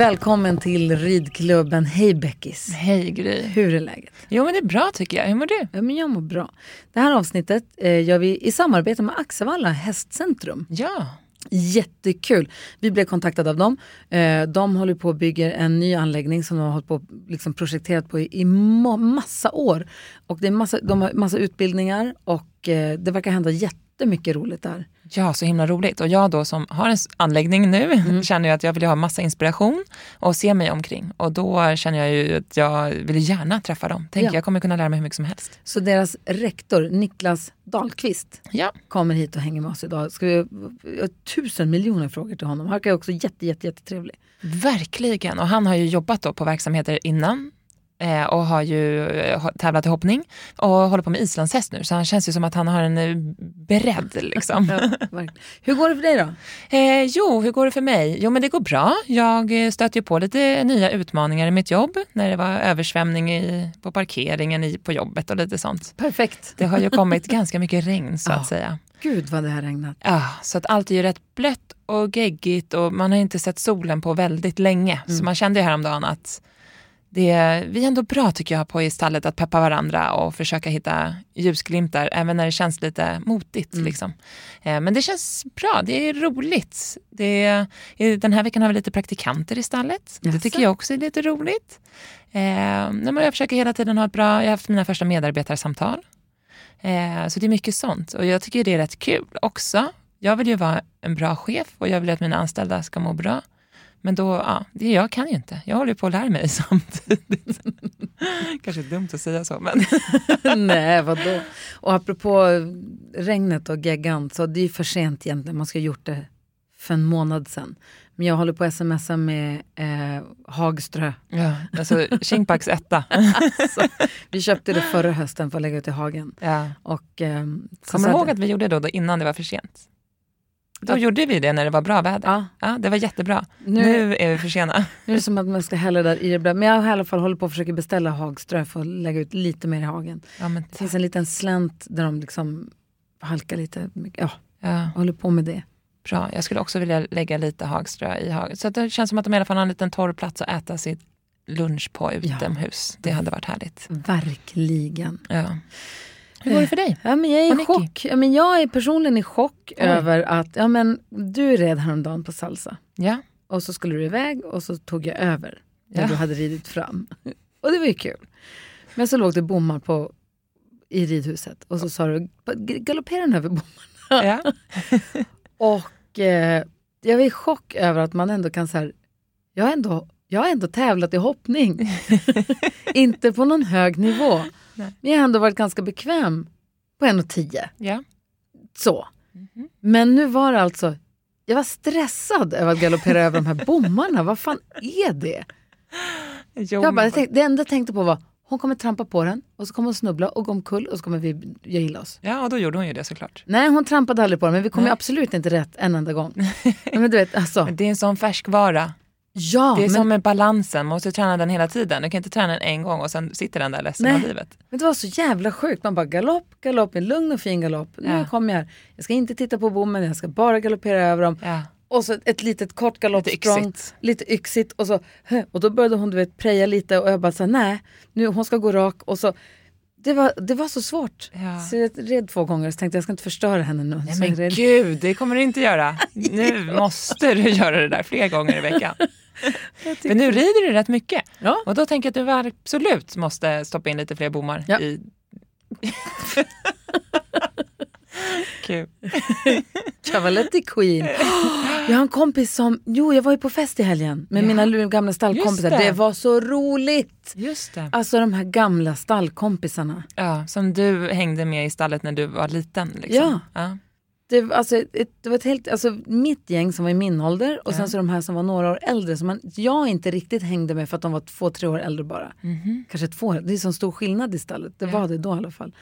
Välkommen till ridklubben. Hej Beckis. Hej Gry. Hur är läget? Jo men det är bra tycker jag. Hur mår du? Ja, men jag mår bra. Det här avsnittet eh, gör vi i samarbete med Axevalla hästcentrum. Ja. Jättekul. Vi blev kontaktade av dem. Eh, de håller på att bygga en ny anläggning som de har hållit på liksom projekterat på i, i ma- massa år. Och det är massa, de har massa utbildningar och eh, det verkar hända jättemycket roligt där. Ja, så himla roligt. Och jag då som har en anläggning nu känner ju att jag vill ha massa inspiration och se mig omkring. Och då känner jag ju att jag vill gärna träffa dem. Tänk, Ja. jag kommer kunna lära mig hur mycket som helst. Så deras rektor Niklas Dahlqvist Ja, kommer hit och hänger med oss idag. Ska vi, jag har tusen miljoner frågor till honom. Han verkar också jätte, jätte, jättetrevlig. verkligen. Och han har ju jobbat då på verksamheter innan och har ju eh, tävlat i hoppning och håller på med islandshäst nu. Så han känns ju som att han har en eh, beredd liksom. Ja. Hur går det för dig då? Eh, jo, hur går det för mig? Jo, men det går bra. Jag eh, stöter ju på lite nya utmaningar i mitt jobb. När det var översvämning i, på parkeringen i, på jobbet och lite sånt. Perfekt. Det har ju kommit ganska mycket regn så att säga. Gud vad det har regnat. Ja, så att allt är ju rätt blött och geggigt och man har inte sett solen på väldigt länge. Så man kände ju häromdagen att det, vi är ändå bra tycker jag på i stallet att peppa varandra och försöka hitta ljusglimtar även när det känns lite motigt. Liksom. Eh, men det känns bra, det är roligt. Det, den här veckan har vi lite praktikanter i stallet. Det Jaså? tycker jag också är lite roligt. Eh, jag försöker hela tiden ha ett bra, jag har haft mina första medarbetarsamtal. Eh, så det är mycket sånt och jag tycker det är rätt kul också. Jag vill ju vara en bra chef och jag vill att mina anställda ska må bra. Men då, ja, det, jag kan ju inte. Jag håller på att lära mig samtidigt. Kanske dumt att säga så, men Nej, vadå? Och apropå regnet och geggan, så det är ju för sent egentligen. Man ska ha gjort det för en månad sedan. Men jag håller på att smsa med eh, Hagströ. ja, alltså Kinkbacks etta. Så, vi köpte det förra hösten för att lägga ut i hagen. Ja. Och, så Kommer du ihåg det- att vi gjorde det då, då innan det var för sent? Då Ja. gjorde vi det när det var bra väder. Ja, Ja, det var jättebra. nu, Nu är vi för sena. nu är det som att man ska hälla där i det blöda. Men jag har i alla fall hållit på att försöka beställa Hagströ för att lägga ut lite mer i hagen. Ja, men, Det finns en liten slänt där de liksom halkar lite. Ja, ja, jag håller på med det. bra. Jag skulle också vilja lägga lite hagströ i hagen. Så att det känns som att de i alla fall har en liten torr plats att äta sitt lunch på utomhus. Det hade varit härligt. Verkligen. Ja. Hur går det för dig? Ja, men jag är i chock. Ja, men jag är personligen i chock Oj. över att ja, men, du red häromdagen på salsa. Ja. Och så skulle du iväg och så tog jag över när Ja. du hade ridit fram. Och det var ju kul. Men så låg det bommar på, i ridhuset och så sa du galoppera den över bommarna. ja. Och eh, jag var i chock över att man ändå kan så här, jag har ändå, jag har ändå tävlat i hoppning. Inte på någon hög nivå. Nej. Men jag har ändå varit ganska bekväm på 1,10. ja. Så. Men nu var det alltså, jag var stressad över att galoppera över de här bommarna. Vad fan är det? Jo, Jag bara, jag tänkte, det enda jag tänkte på var, hon kommer trampa på den och så kommer hon snubbla och gå omkull och så kommer vi göra illa oss. ja, och då gjorde hon ju det såklart. Nej, hon trampade aldrig på den men vi kom ju absolut inte rätt en enda gång. men du vet, alltså, Men det är en sån färskvara. Ja, Det är men, som med balansen, man måste träna den hela tiden. Du kan inte träna den en gång och sen sitter den där ledsen Nej. av livet. men det var så jävla sjukt. Man bara galopp, galopp, en lugn och fin galopp. Nu Ja. kommer jag. Jag ska inte titta på bommen, jag ska bara galoppera över dem. Ja. Och så ett litet kort Lite galoppsprång. yxigt. lite yxigt och så och då började hon du vet preja lite och jag bara här, nej, nu hon ska gå rak och så det var, det var så svårt. Ja. Så jag red två gånger och tänkte jag, ska inte förstöra henne nu. Nej men red. gud, det kommer du inte göra. Nu måste du göra det där fler gånger i veckan. Men nu rider du rätt mycket. Ja. Och då tänker jag att du absolut måste stoppa in lite fler bommar Ja. i... Kul. Cavaletti Queen. Jag har en kompis som, jo jag var ju på fest i helgen med Ja. mina gamla stallkompisar. Det. det. var så roligt. Just det. Alltså de här gamla stallkompisarna. Ja, som du hängde med i stallet när du var liten. Liksom. Ja. ja. Det, var alltså, ett, det var ett helt, alltså, mitt gäng som var i min ålder och Ja. sen så de här som var några år äldre som man, jag inte riktigt hängde med för att de var två, tre år äldre bara. Mhm. Kanske två det är så stor skillnad i stallet. Det Ja. var det då i alla fall.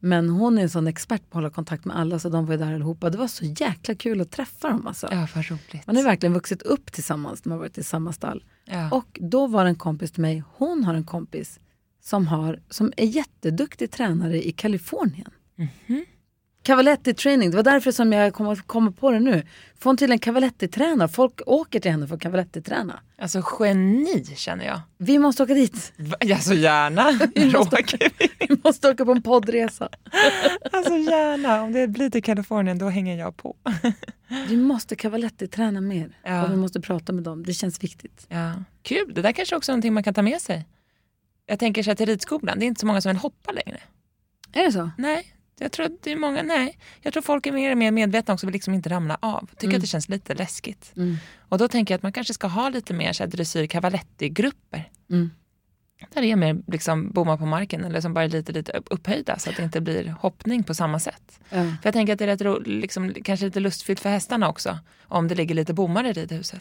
Men hon är en sån expert på att hålla kontakt med alla så de var ju där allihopa. Det var så jäkla kul att träffa dem alltså. ja, vad roligt. Man har verkligen vuxit upp tillsammans när man varit i samma stall. Ja. Och då var det en kompis till mig, hon har en kompis som, har, som är jätteduktig tränare i Kalifornien. Mhm. Cavaletti-training, det var därför som jag kom, kom på det nu. Får hon tydligen Cavaletti-träna, folk åker till henne för att Cavaletti-träna. Alltså geni känner jag. Vi måste åka dit. Va? Ja, så gärna. Vi måste- Roger. Vi måste åka på en poddresa. Alltså gärna. Om det blir till Kalifornien då hänger jag på. Vi måste Cavaletti-träna mer. Ja. Och vi måste prata med dem, det känns viktigt. Ja. Kul, det där kanske också är någonting man kan ta med sig. Jag tänker så här till ridskolan, det är inte så många som vill hoppa längre. Är det så? Nej, jag tror att det är många, nej. Jag tror folk är mer och mer medvetna också, vill liksom inte ramla av. Tycker Mm. att det känns lite läskigt. Mm. Och då tänker jag att man kanske ska ha lite mer så här dressyr cavaletti-grupper. Mm. Där det är mer liksom bommar på marken eller som bara är lite, lite upp- upphöjda så att det inte blir hoppning på samma sätt. Ja. För jag tänker att det är rätt ro, liksom, kanske lite lustfyllt för hästarna också. Om det ligger lite bommar i ridhuset.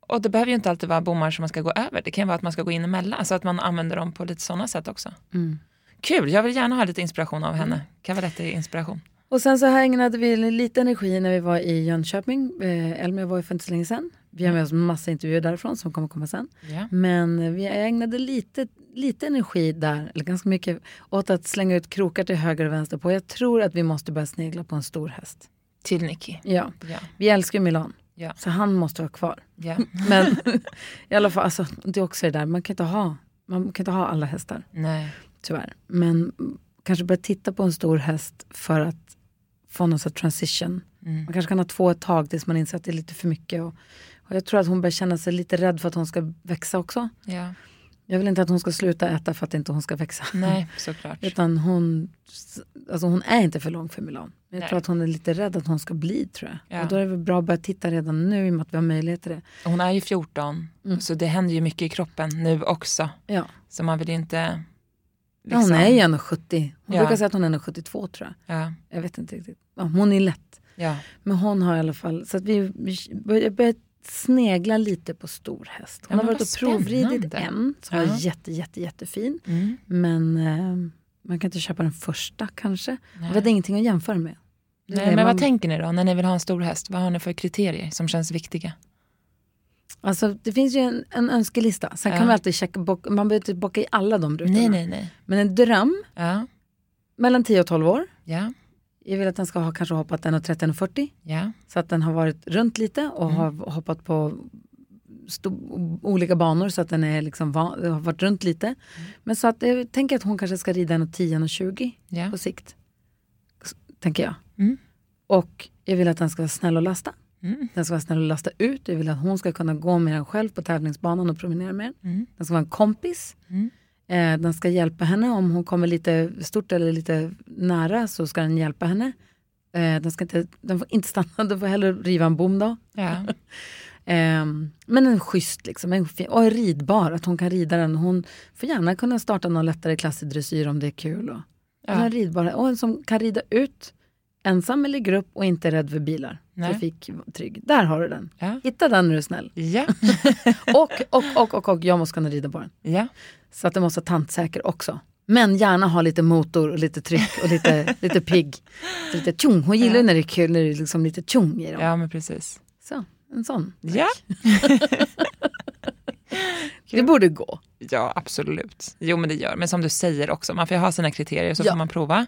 Och det behöver ju inte alltid vara bommar som man ska gå över. Det kan vara att man ska gå in emellan. Så att man använder dem på lite sådana sätt också. Mm. Kul, jag vill gärna ha lite inspiration av henne. Cavaletti-inspiration. Och sen så här ägnade vi lite energi när vi var i Jönköping. Eh, Elmer var ju för inte så länge sedan. Vi har med oss massa intervjuer därifrån som kommer komma sen. Ja. Men vi ägnade lite, lite energi där, eller ganska mycket, åt att slänga ut krokar till höger och vänster på. Jag tror att vi måste börja snegla på en stor häst. Till Nicky. Ja, Ja. vi älskar ju Milan. Ja. Så han måste vara kvar. Men i alla fall, alltså, det är också det där, man kan inte ha, man kan inte ha alla hästar. Nej. Tyvärr. Men kanske börja titta på en stor häst för att få någon sorts transition. Mm. Man kanske kan ha två ett tag tills man inser att det är lite för mycket. Och, och jag tror att hon börjar känna sig lite rädd för att hon ska växa också. Ja. Jag vill inte att hon ska sluta äta för att inte hon ska växa. Nej, såklart. Utan hon, alltså hon är inte för lång för Milan. Jag Nej. tror att hon är lite rädd att hon ska bli tror jag. Ja. Och då är det väl bra att börja titta redan nu i och med att vi har möjlighet till det. Hon är ju 14, Mm. så det händer ju mycket i kroppen nu också. Ja. Så man vill ju inte... Ja, hon är ju 1,70. Hon Ja. brukar säga att hon är 1,72 tror jag. Ja, Jag vet inte riktigt. Ja, hon är lätt. ja. Men hon har i alla fall, så att vi, vi börjar, snegla lite på stor häst. Hon har varit och provridit en som var jätte, jätte, jättefin. Mm. Men eh, man kan inte köpa den första kanske. Nej. Vi hade ingenting att jämföra med. Nej, men man- vad tänker ni då när ni vill ha en stor häst? Vad har ni för kriterier som känns viktiga? Alltså, det finns ju en, en önskelista. Sen Ja. kan man alltid checka, bock, man behöver inte bocka i alla de rutorna. Nej, nej, nej. Men en dröm, Ja, mellan 10 och 12 år. ja, Jag vill att den ska ha kanske hoppat 1,30 och 40. ja. Så att den har varit runt lite och Mm. har hoppat på olika banor så att den är liksom har varit runt lite. Mm. Men så att jag tänker att hon kanske ska rida en 10 och 20 ja. på sikt. Tänker jag. Mm. Och jag vill att den ska vara snäll att lasta. Mm. Den ska vara snäll att lasta ut. Jag vill att hon ska kunna gå med den själv på tävlingsbanan och promenera med den. Mm. Den ska vara en kompis. Mm. Eh, den ska hjälpa henne om hon kommer lite stort eller lite nära så ska den hjälpa henne. Eh, den, ska inte, den får inte stanna, den får hellre riva en bom då. ja. Ehm, men en schysst liksom, en fin, och ridbar, att hon kan rida den. Hon får gärna kunna starta någon lättare klass i dressyr om det är kul. Och, Ja. En ridbar, och en som kan rida ut ensam eller i grupp och inte är rädd för bilar. Nej. Trafiktrygg. Där har du den. Ja. Hitta den när du är snäll. Ja. Och, och, och, och, och jag måste kunna rida på den. ja. Så att den måste vara tantsäker också. Men gärna ha lite motor och lite tryck och lite, lite pigg. Så lite tjong. Hon gillar ju när det är kul, när det är liksom lite tjong i dem. ja, men precis. Så, en sån. Ja. Det borde gå. ja, absolut. Jo, men det gör. Men som du säger också, man får ha sina kriterier så Ja. får man prova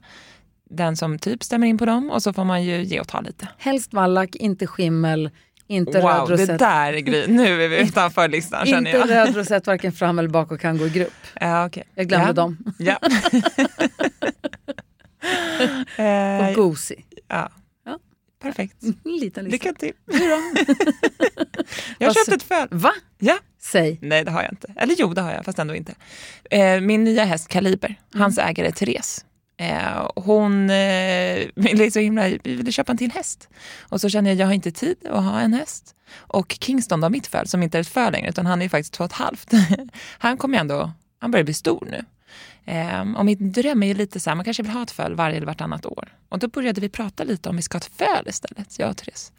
den som typ stämmer in på dem och så får man ju ge och ta lite. Helst vallack, inte skimmel, inte röd Wow, det rosett. där är grej. Nu är vi utanför listan känner Inte jag. röd rosett varken fram eller bak och kan gå i grupp. Ja, okay. Jag glömde ja. dem. Ja. Och eh, gosig. ja. Ja. Perfekt. Liten lista. Lycka till. Du då? Jag har köpt ett föl. Va? Ja. Säg. Nej, det har jag inte. Eller jo, det har jag, fast ändå inte. Eh, min nya häst Kaliber, hans ägare Therese. Eh, hon eh, ville så himla, vi ville köpa en till häst. Och så kände jag, jag har inte tid att ha en häst. Och Kingston, då, mitt föl, som inte är ett föl längre, utan han är faktiskt två och ett halvt. han kommer ändå, han börjar bli stor nu. Eh, och min dröm är ju lite så här, man kanske vill ha ett föl varje eller vartannat år. Och då började vi prata lite om vi ska ha ett föl istället, jag och Therese.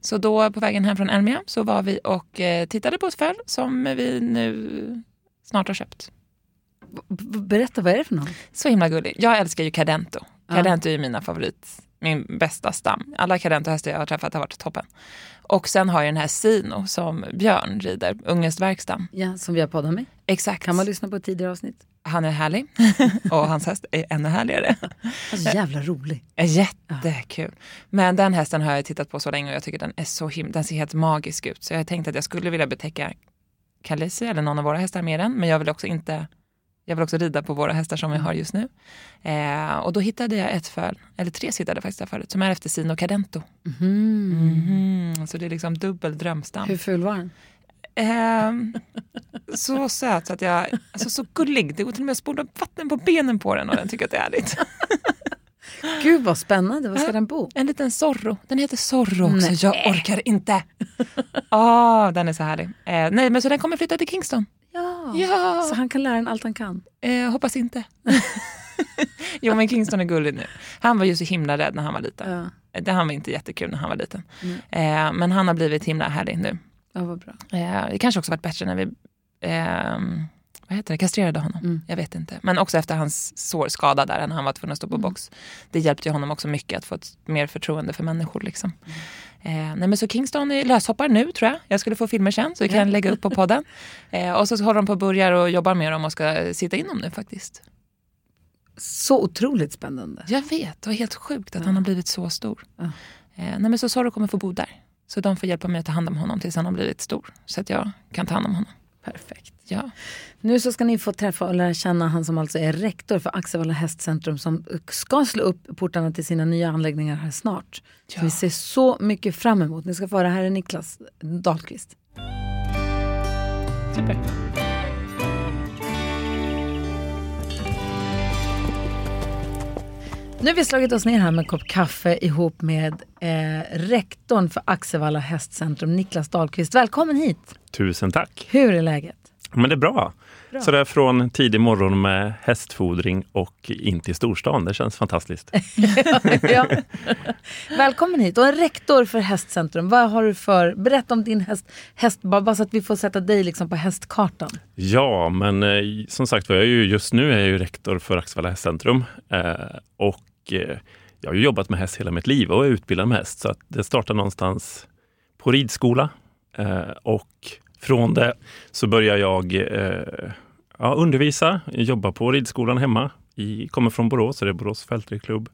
Så då på vägen hem från Elmia så var vi och eh, tittade på ett föl som vi nu snart har köpt. Berätta, vad är det för någon? Så himla gullig. Jag älskar ju Cadento. Cadento är ju mina favorit, min bästa stam. Alla Cadento-hästar jag har träffat har varit toppen. Och sen har jag den här Sino som Björn rider, Ungestverkstam. Ja, som vi har poddat med. Exakt. Kan man lyssna på ett tidigare avsnitt? Han är härlig och hans häst är ännu härligare. Alltså jävla rolig. Jättekul. Men den hästen har jag tittat på så länge och jag tycker den är så himla, den ser helt magisk ut. Så jag tänkte att jag skulle vilja betäcka Kalisi eller någon av våra hästar med den. Men jag vill också inte jag vill också rida på våra hästar som vi har just nu. Eh, och då hittade jag ett föl, eller tre hittade jag faktiskt där förut, som är efter Sino Cadento. Mm. Mhm, Så det är liksom dubbel drömstam. Hur ful var den? Eh, så söt så att jag, alltså så gullig. Det går till och med att spola vatten på benen på den och den tycker att det är härligt. Gud vad spännande, var ska den bo? En liten Zorro. Den heter Zorro också. Nej. Jag orkar inte. Ah, den är så härlig. Eh, nej, men så den kommer flytta till Kingston. Ja. Ja. Så han kan lära den allt han kan. Eh, hoppas inte. jo, men Kingston är gullig nu. Han var ju så himla rädd när han var liten. Ja, Det han var inte jättekul när han var liten. Eh, men han har blivit himla härlig nu. ja vad bra. Eh, det kanske också varit bättre när vi eh, vad heter det, kastrerade honom. Mm. Jag vet inte. Men också efter hans sårskada där när han var tvungen att stå på box. Det hjälpte ju honom också mycket att få ett mer förtroende för människor. Liksom. Eh, nej men så Kingston är löshoppar nu tror jag. Jag skulle få filmer sen så vi kan lägga upp på podden. Eh, och så håller de på och börjar och jobbar med dem och ska sitta in dem nu faktiskt. Så otroligt spännande. Jag vet, det var helt sjukt att han har blivit så stor. Ja. Eh, nej men så Zorro kommer få bo där. Så de får hjälpa mig att ta hand om honom tills han har blivit stor. Så att jag kan ta hand om honom. Perfekt. Ja. Nu så ska ni få träffa och lära känna han som alltså är rektor för Axevalla hästcentrum som ska slå upp portarna till sina nya anläggningar här snart. Ja. vi ser så mycket fram emot. Ni ska få höra, här är Niklas Dahlqvist. Super. Nu har vi slagit oss ner här med en kopp kaffe ihop med eh, rektorn för Axevalla hästcentrum, Niklas Dahlqvist. Välkommen hit! Tusen tack. Hur är läget? Men det är bra. Bra. Så där från tidig morgon med hästfodring och in till storstan. Det känns fantastiskt. ja. Välkommen hit. Och en rektor för Hästcentrum. Vad har du för... Berätta om din häst, häst bara så att vi får sätta dig liksom på hästkartan. Ja, men eh, som sagt var, jag är ju, just nu är jag ju rektor för Axevalla hästcentrum. Eh, och eh, jag har ju jobbat med häst hela mitt liv och är utbildad med häst. Så att det startade någonstans på ridskola. Eh, och från det så börjar jag eh, ja, undervisa, jobba på ridskolan hemma. I, kommer från Borås, så det är Borås fältridklubb.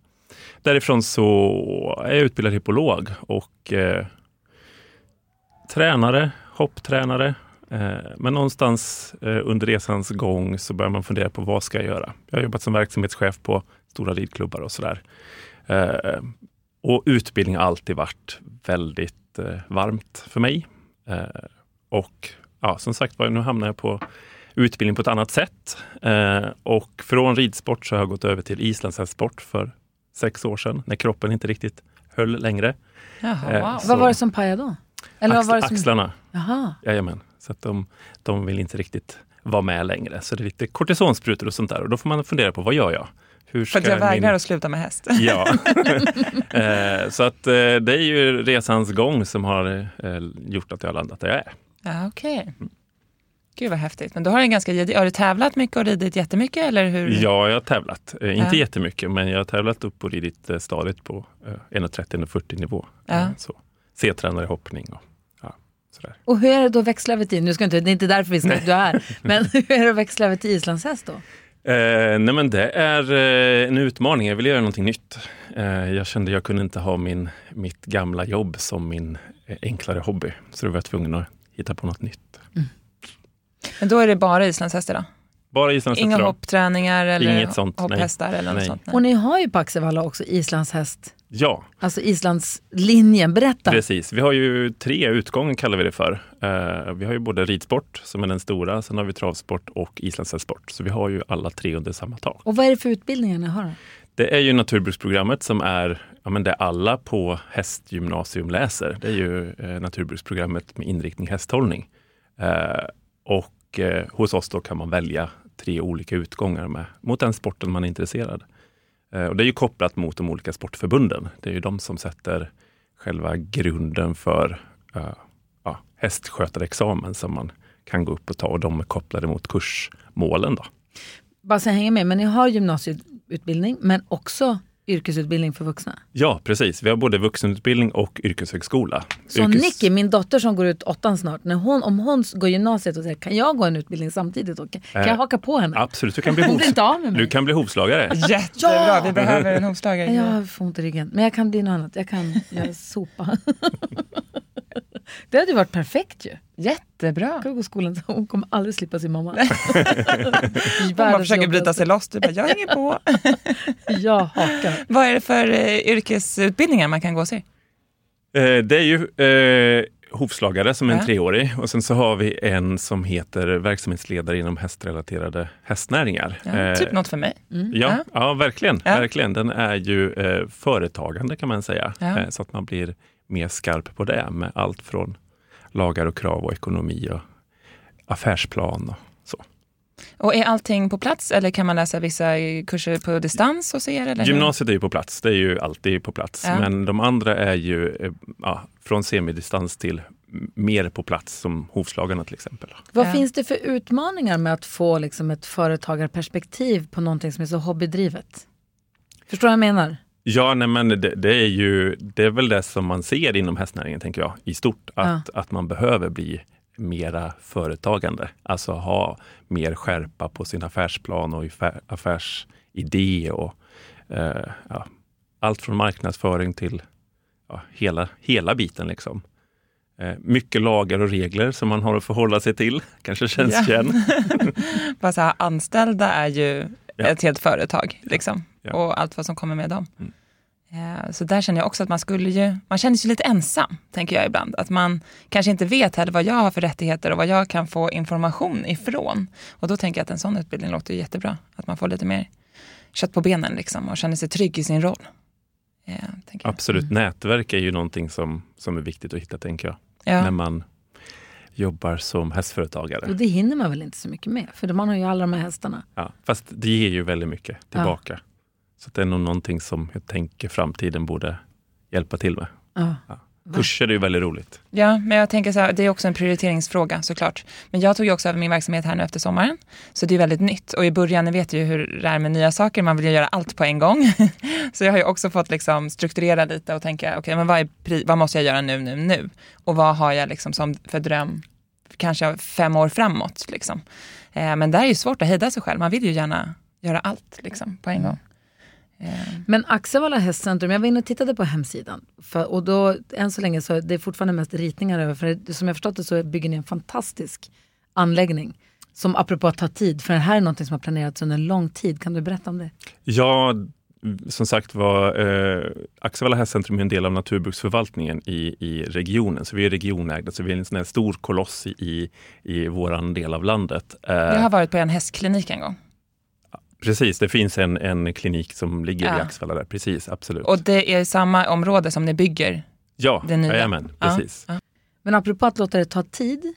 Därifrån så är jag utbildad hippolog och eh, tränare, hopptränare. Eh, men någonstans eh, under resans gång så börjar man fundera på vad ska jag göra? Jag har jobbat som verksamhetschef på stora ridklubbar och sådär. Eh, och utbildning har alltid varit väldigt eh, varmt för mig. Eh, och ja, som sagt var, nu hamnar jag på utbildning på ett annat sätt. Eh, och från ridsport så har jag gått över till islandshästsport för sex år sedan, när kroppen inte riktigt höll längre. Jaha, Eh, wow. Vad var det som pajade då? Eller vad Axl- var det som... Axlarna, Jaha. jajamän. Så att de, de vill inte riktigt vara med längre. Så det är lite kortisonsprutor och sånt där. Och då får man fundera på, vad gör jag? Hur För att jag min- vägrar att sluta med häst. Ja. eh, så att eh, det är ju resans gång som har eh, gjort att jag har landat där jag är. Ja, Okej. Gud vad häftigt. Men då har du en ganska Har du tävlat mycket och ridit jättemycket? Eller hur? Ja, jag har tävlat. Eh, inte Ja. jättemycket, men jag har tävlat upp och ridit eh, stadigt på eh, 1,30-1,40 nivå. Ja. Eh, så. C-tränare i hoppning och ja, sådär. Och hur är det då att växla över till, nu ska inte, det är inte därför vi ska, du är här, men hur är det att växla över till islandshäst då? Eh, nej men det är eh, en utmaning, jag vill göra någonting nytt. Eh, jag kände jag kunde inte ha min, mitt gamla jobb som min eh, enklare hobby. Så då var jag tvungen att hitta på något nytt. Men då är det bara islandshästar då? Bara islandshästar. Inga hoppträningar eller Inget sånt, nej. hopphästar eller något Nej. sånt? Och ni har ju på Axevalla också islandshäst, Ja, alltså islandslinjen. Berätta. precis. Vi har ju tre utgångar kallar vi det för. Eh, vi har ju både ridsport som är den stora, sen har vi travsport och islandshästsport. Så vi har ju alla tre under samma tak. Och vad är det för utbildningar ni har? Det är ju naturbruksprogrammet som är ja, men det alla på hästgymnasium läser. Det är ju eh, naturbruksprogrammet med inriktning hästhållning. Eh, och eh, hos oss då kan man välja tre olika utgångar med, mot den sporten man är intresserad. Eh, och det är ju kopplat mot de olika sportförbunden. Det är ju de som sätter själva grunden för eh, ja, hästskötarexamen som man kan gå upp och ta och de är kopplade mot kursmålen. Då. Bara så jag hänger med, men ni har gymnasiet gymnasieutbildning men också yrkesutbildning för vuxna? Ja, precis. Vi har både vuxenutbildning och yrkeshögskola. Så Yrkes- Nicky, min dotter som går ut åttan snart, när hon, om hon går gymnasiet och säger kan jag gå en utbildning samtidigt? Och kan, kan jag Eh, haka på henne? Absolut, du kan bli, hovs- du kan bli hovslagare. Jättebra, vi behöver en hovslagare. Jag får ont i ryggen. Men jag kan bli något annat. Jag kan göra sopa. det hade ju varit perfekt ju. Jättebra. Jag kan gå skolan hon kommer aldrig slippa sin mamma. Hon bara försöker bryta sig loss. Du bara, jag hänger på. Jag hakar. Vad är det för eh, yrkesutbildningar man kan gå och se? Eh, det är ju eh, hovslagare som är en Ja. treårig och sen så har vi en som heter verksamhetsledare inom hästrelaterade hästnäringar. Ja, Eh, typ något för mig. Ja, Ja. ja. verkligen, verkligen. Den är ju eh, företagande kan man säga. Ja. Eh, så att man blir mer skarp på det med allt från lagar och krav och ekonomi och affärsplan och så. Och är allting på plats eller kan man läsa vissa kurser på distans hos er? Eller? Gymnasiet är ju på plats, det är ju alltid på plats. Ja. Men de andra är ju eh, ja, från semidistans till mer på plats som hovslagarna till exempel. Vad Ja. finns det för utmaningar med att få liksom ett företagarperspektiv på någonting som är så hobbydrivet? Förstår du vad jag menar? Ja, nej, men det, det är ju det är väl det som man ser inom hästnäringen, tänker jag, i stort. Att, att man behöver bli mera företagande. Alltså ha mer skärpa på sin affärsplan och affär- affärsidé och eh, ja, allt från marknadsföring till ja, hela, hela biten. Liksom. Eh, mycket lagar och regler som man har att förhålla sig till. Kanske känns Ja. igen. Bara så här, anställda är ju Ja. ett helt företag. Liksom. Ja. Och allt vad som kommer med dem. Mm. Eh, Så där känner jag också att man skulle ju, man känner sig lite ensam, tänker jag ibland. Att man kanske inte vet heller vad jag har för rättigheter och vad jag kan få information ifrån. Och då tänker jag att en sån utbildning låter ju jättebra. Att man får lite mer kött på benen liksom och känner sig trygg i sin roll. Eh, jag. Absolut, nätverk är ju någonting som, som är viktigt att hitta, tänker jag. när Ja. man jobbar som hästföretagare. Och det hinner man väl inte så mycket med? För man har ju alla de här hästarna. Ja, fast det ger ju väldigt mycket tillbaka. Så det är nog någonting som jag tänker framtiden borde hjälpa till med. Ja. Kurser är ju väldigt roligt. Ja, men jag tänker så här, det är också en prioriteringsfråga såklart. Men jag tog ju också över min verksamhet här nu efter sommaren. Så det är väldigt nytt. Och i början, ni vet ju hur det är med nya saker, man vill ju göra allt på en gång. så jag har ju också fått liksom strukturera lite och tänka, okej, men vad, är vad måste jag göra nu, nu, nu? Och vad har jag liksom som för dröm, kanske fem år framåt? Liksom. Eh, men där är ju svårt att hejda sig själv, man vill ju gärna göra allt liksom, på en gång. Eh, Men Axevalla hästcentrum, jag var inne och tittade på hemsidan. För, och då, än så länge så är det fortfarande mest ritningar över. För som jag förstått det så bygger ni en fantastisk anläggning. Som apropå att ta tid, för det här är något som har planerats under en lång tid. Kan du berätta om det? Ja, som sagt var, eh, Axevalla hästcentrum är en del av naturbruksförvaltningen i, i regionen. Så vi är regionägda, så vi är en sån här stor koloss i, i, våran del av landet. Eh, jag har varit på en hästklinik en gång. Precis, det finns en, en klinik som ligger i Ja. Axevalla där. Precis, absolut. Och det är samma område som ni bygger ja, nya. jajamän, Ja, precis. ja. Men apropå att låta det ta tid.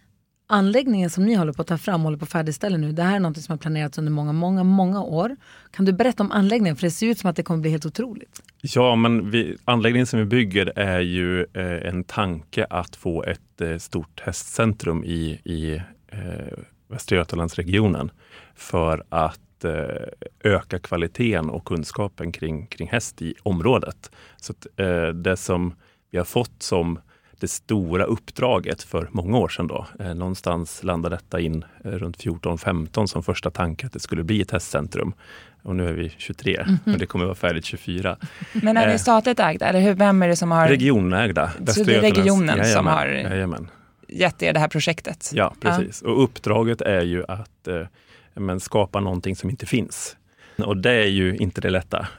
Anläggningen som ni håller på att ta fram, håller på att färdigställa nu. Det här är något som har planerats under många, många, många år. Kan du berätta om anläggningen? För det ser ut som att det kommer bli helt otroligt. Ja, men vi, anläggningen som vi bygger är ju eh, en tanke att få ett eh, stort hästcentrum i, i eh, Västra Götalandsregionen för att eh, öka kvaliteten och kunskapen kring, kring häst i området. Så att, eh, det som vi har fått som det stora uppdraget för många år sedan. Då. Eh, någonstans landade detta in runt 14-15 som första tanke att det skulle bli ett hästcentrum. Och nu är vi 23 och det kommer vara färdigt 24. Men är det statligt ägda eller hur, vem är det som har Regionägda. Så det är regionen som Jajamän, har- Jajamän. gett er det här projektet? Ja, precis. Och uppdraget är ju att eh, men skapa någonting som inte finns. Och det är ju inte det lätta.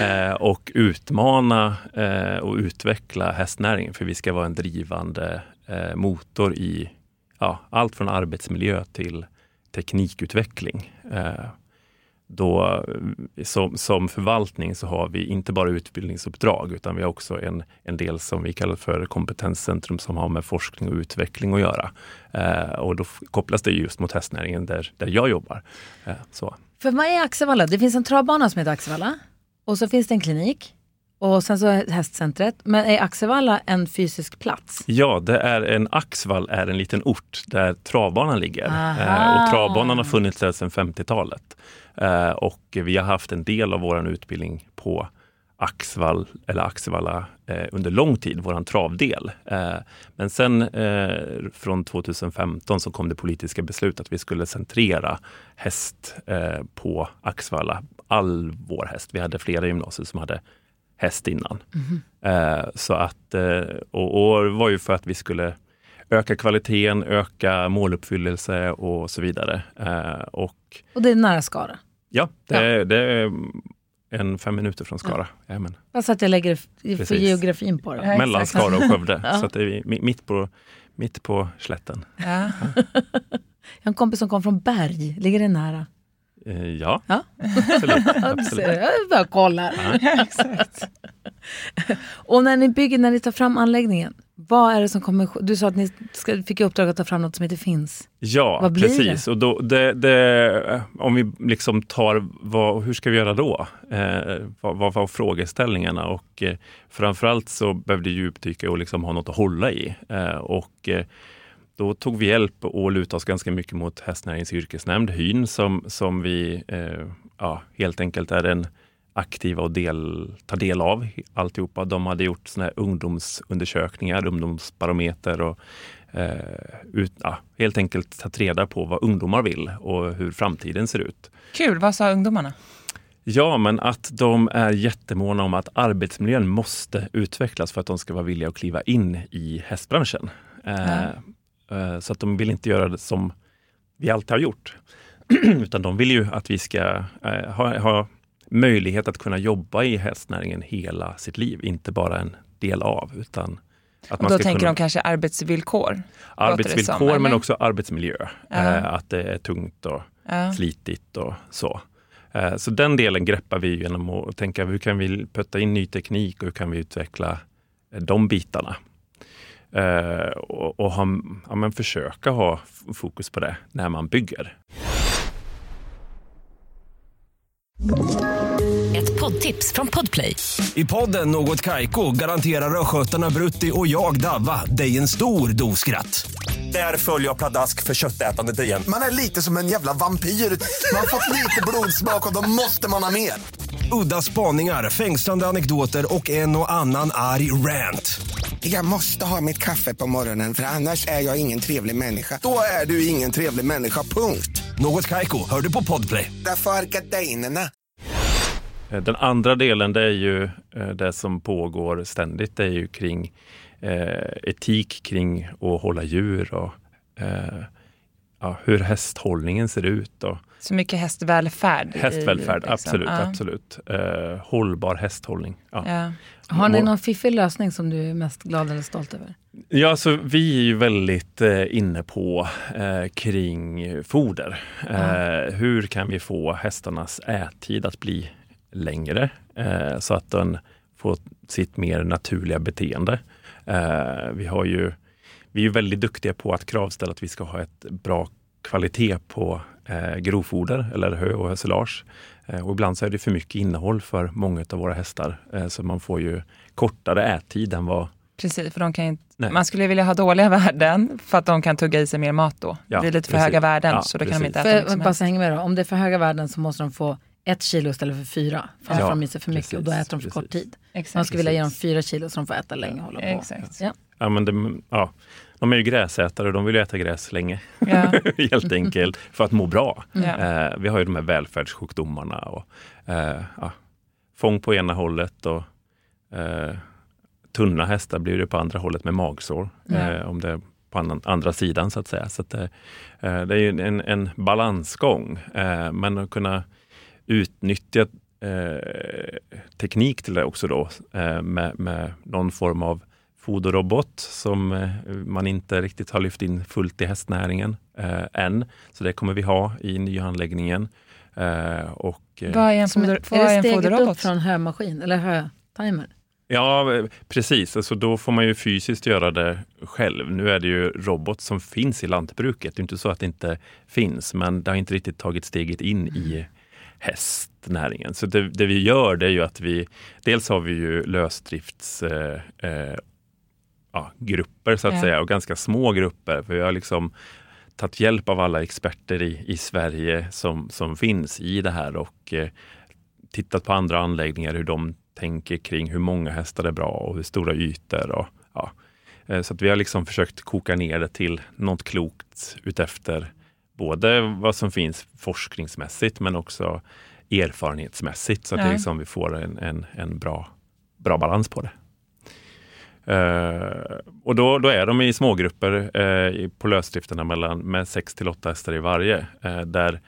Eh, eh, och utmana eh, och utveckla hästnäringen för vi ska vara en drivande eh, motor i ja, allt från arbetsmiljö till teknikutveckling. Då, som, som förvaltning så har vi inte bara utbildningsuppdrag utan vi har också en, en del som vi kallar för kompetenscentrum som har med forskning och utveckling att göra. Eh, och då kopplas det just mot hästnäringen där, där jag jobbar. Eh, så. För mig är Axevalla? Det finns en travbana som heter Axevalla. Och så finns det en klinik. Och sen så hästcentret. Men är Axevalla en fysisk plats? Ja, det är en Axvall är en liten ort där travbanan ligger. Aha. Eh, och travbanan har funnits där sedan 50-talet. Eh, och vi har haft en del av vår utbildning på Axvall, eller Axevalla eh, under lång tid, våran travdel. Eh, men sen eh, från 2015 så kom det politiska beslut att vi skulle centrera häst på Axvalla. All vår häst. Vi hade flera gymnasier som hade häst innan. Eh, så att, eh, och, och det var ju för att vi skulle öka kvaliteten, öka måluppfyllelse och så vidare. Eh, och Och det är nära Skara. ja, det, Är, det är en fem minuter från Skara. Jajamän. Bara så att jag lägger för Precis. geografin på det. Ja, Mellan. Skara och Skövde. Ja. Så att det är mi- mitt på, mitt på slätten. Ja. Jag har en kompis som kom från Berg. Ligger det nära? Eh, ja, Ja. absolut. Absolut. Jag bara kollar. Ja, exakt. Och när ni bygger, när ni tar fram anläggningen, vad är det som kommer Du sa att ni ska, fick i uppdrag att ta fram något som inte finns. Ja, precis. Och då, det, det, om vi liksom tar, vad, hur ska vi göra då? Eh, vad, vad var frågeställningarna? Och eh, framförallt så behövde djupdyka och liksom ha något att hålla i. Eh, och eh, då tog vi hjälp och lutade oss ganska mycket mot Hästnäringens yrkesnämnd, HYN, som, som vi eh, ja, helt enkelt är en aktiva och del, ta del av alltihopa. De hade gjort såna här ungdomsundersökningar, ungdomsbarometer och eh, ut, ja, helt enkelt tagit reda på vad ungdomar vill och hur framtiden ser ut. Kul, vad sa ungdomarna? Ja, men att de är jättemåna om att arbetsmiljön måste utvecklas för att de ska vara villiga att kliva in i hästbranschen. Eh, eh, så att de vill inte göra det som vi alltid har gjort. Utan de vill ju att vi ska eh, ha, ha möjlighet att kunna jobba i hästnäringen hela sitt liv, inte bara en del av. Utan att Och då tänker kunna- de kanske arbetsvillkor? arbetsvillkor som, men också arbetsmiljö. Ja. Eh, att det är tungt och Ja. slitigt och så. Eh, Så den delen greppar vi genom att tänka hur kan vi putta in ny teknik och hur kan vi utveckla eh, de bitarna. Eh, Och, och ha, ja, men försöka ha fokus på det när man bygger. Ett poddtips från Podplay. I podden Något Kaiko garanterar östgötarna Brutti och jag, Davva, dig en stor dos skratt. Där följer jag pladask för köttätandet igen. Man är lite som en jävla vampyr. Man har fått lite blodsmak och då måste man ha mer. Udda spaningar, fängslande anekdoter och en och annan arg rant. Jag måste ha mitt kaffe på morgonen för annars är jag ingen trevlig människa. Då är du ingen trevlig människa, punkt. Något Kaiko, hör du på Podplay. Därför är gardinerna. Eh, Den andra delen det är ju eh, det som pågår ständigt. Det är ju kring eh, etik kring att hålla djur och eh, ja, hur hästhållningen ser ut. Och Så mycket hästvälfärd. i- hästvälfärd, liksom. absolut. Ja. absolut. Eh, hållbar hästhållning. Ja. Ja. Har ni någon fiffig lösning som du är mest glad eller stolt över? Ja, alltså, vi är ju väldigt eh, inne på eh, kring foder. Eh, hur kan vi få hästarnas ättid att bli längre eh, så att den får sitt mer naturliga beteende. Eh, vi, har ju, vi är väldigt duktiga på att kravställa att vi ska ha ett bra kvalitet på eh, grovfoder eller hö och hösilage. Eh, och ibland så är det för mycket innehåll för många av våra hästar. Eh, så man får ju kortare ättid än vad Precis, för de kan inte, Nej. man skulle vilja ha dåliga värden för att de kan tugga i sig mer mat då. Ja, det blir lite för precis. höga värden Ja, så då kan de precis. inte äta För, mycket som bara hänger med då. Om det är för höga värden så måste de få ett kilo istället för fyra. För Ja, ja, får de i sig för mycket och då precis, äter de för kort precis. tid. Exakt. Man skulle vilja ge dem fyra kilo så de får äta länge och hålla på. Exakt. Ja. Ja, men det, ja, de är ju gräsätare och de vill ju äta gräs länge. Ja. Helt enkelt för att må bra. Ja. Eh, vi har ju de här välfärdssjukdomarna och eh, ja, fång på ena hållet och eh, tunna hästar blir det på andra hållet med magsår. Eh, om det är på andra sidan så att säga. Så att, det, eh, det är ju en, en balansgång. Eh, men att kunna utnyttja eh, teknik till det också då eh, med, med någon form av foderrobot som eh, man inte riktigt har lyft in fullt i hästnäringen eh, än. Så det kommer vi ha i nya anläggningen. Eh, och, eh, Vad är en, foder, vad är det en steget upp foderrobot? från hömaskin eller hötimer? Ja, eh, precis. Alltså, då får man ju fysiskt göra det själv. Nu är det ju robot som finns i lantbruket. Det är inte så att det inte finns, men det har inte riktigt tagit steget in i hästnäringen. Så det, det, vi gör det är ju att vi, dels har vi ju lösdrifts eh, eh, ja, grupper så att Ja. säga och ganska små grupper. För vi har liksom tagit hjälp av alla experter i, i Sverige som, som finns i det här och eh, tittat på andra anläggningar, hur de tänker kring hur många hästar är bra och hur stora ytor. Och, ja. Eh, Så att vi har liksom försökt koka ner det till något klokt utefter både vad som finns forskningsmässigt men också erfarenhetsmässigt så att Ja. liksom vi får en, en, en bra, bra balans på det. Eh, och då, då är de i smågrupper eh, på lösdrifterna mellan, med 6 till 8 hästar i varje. Eh, där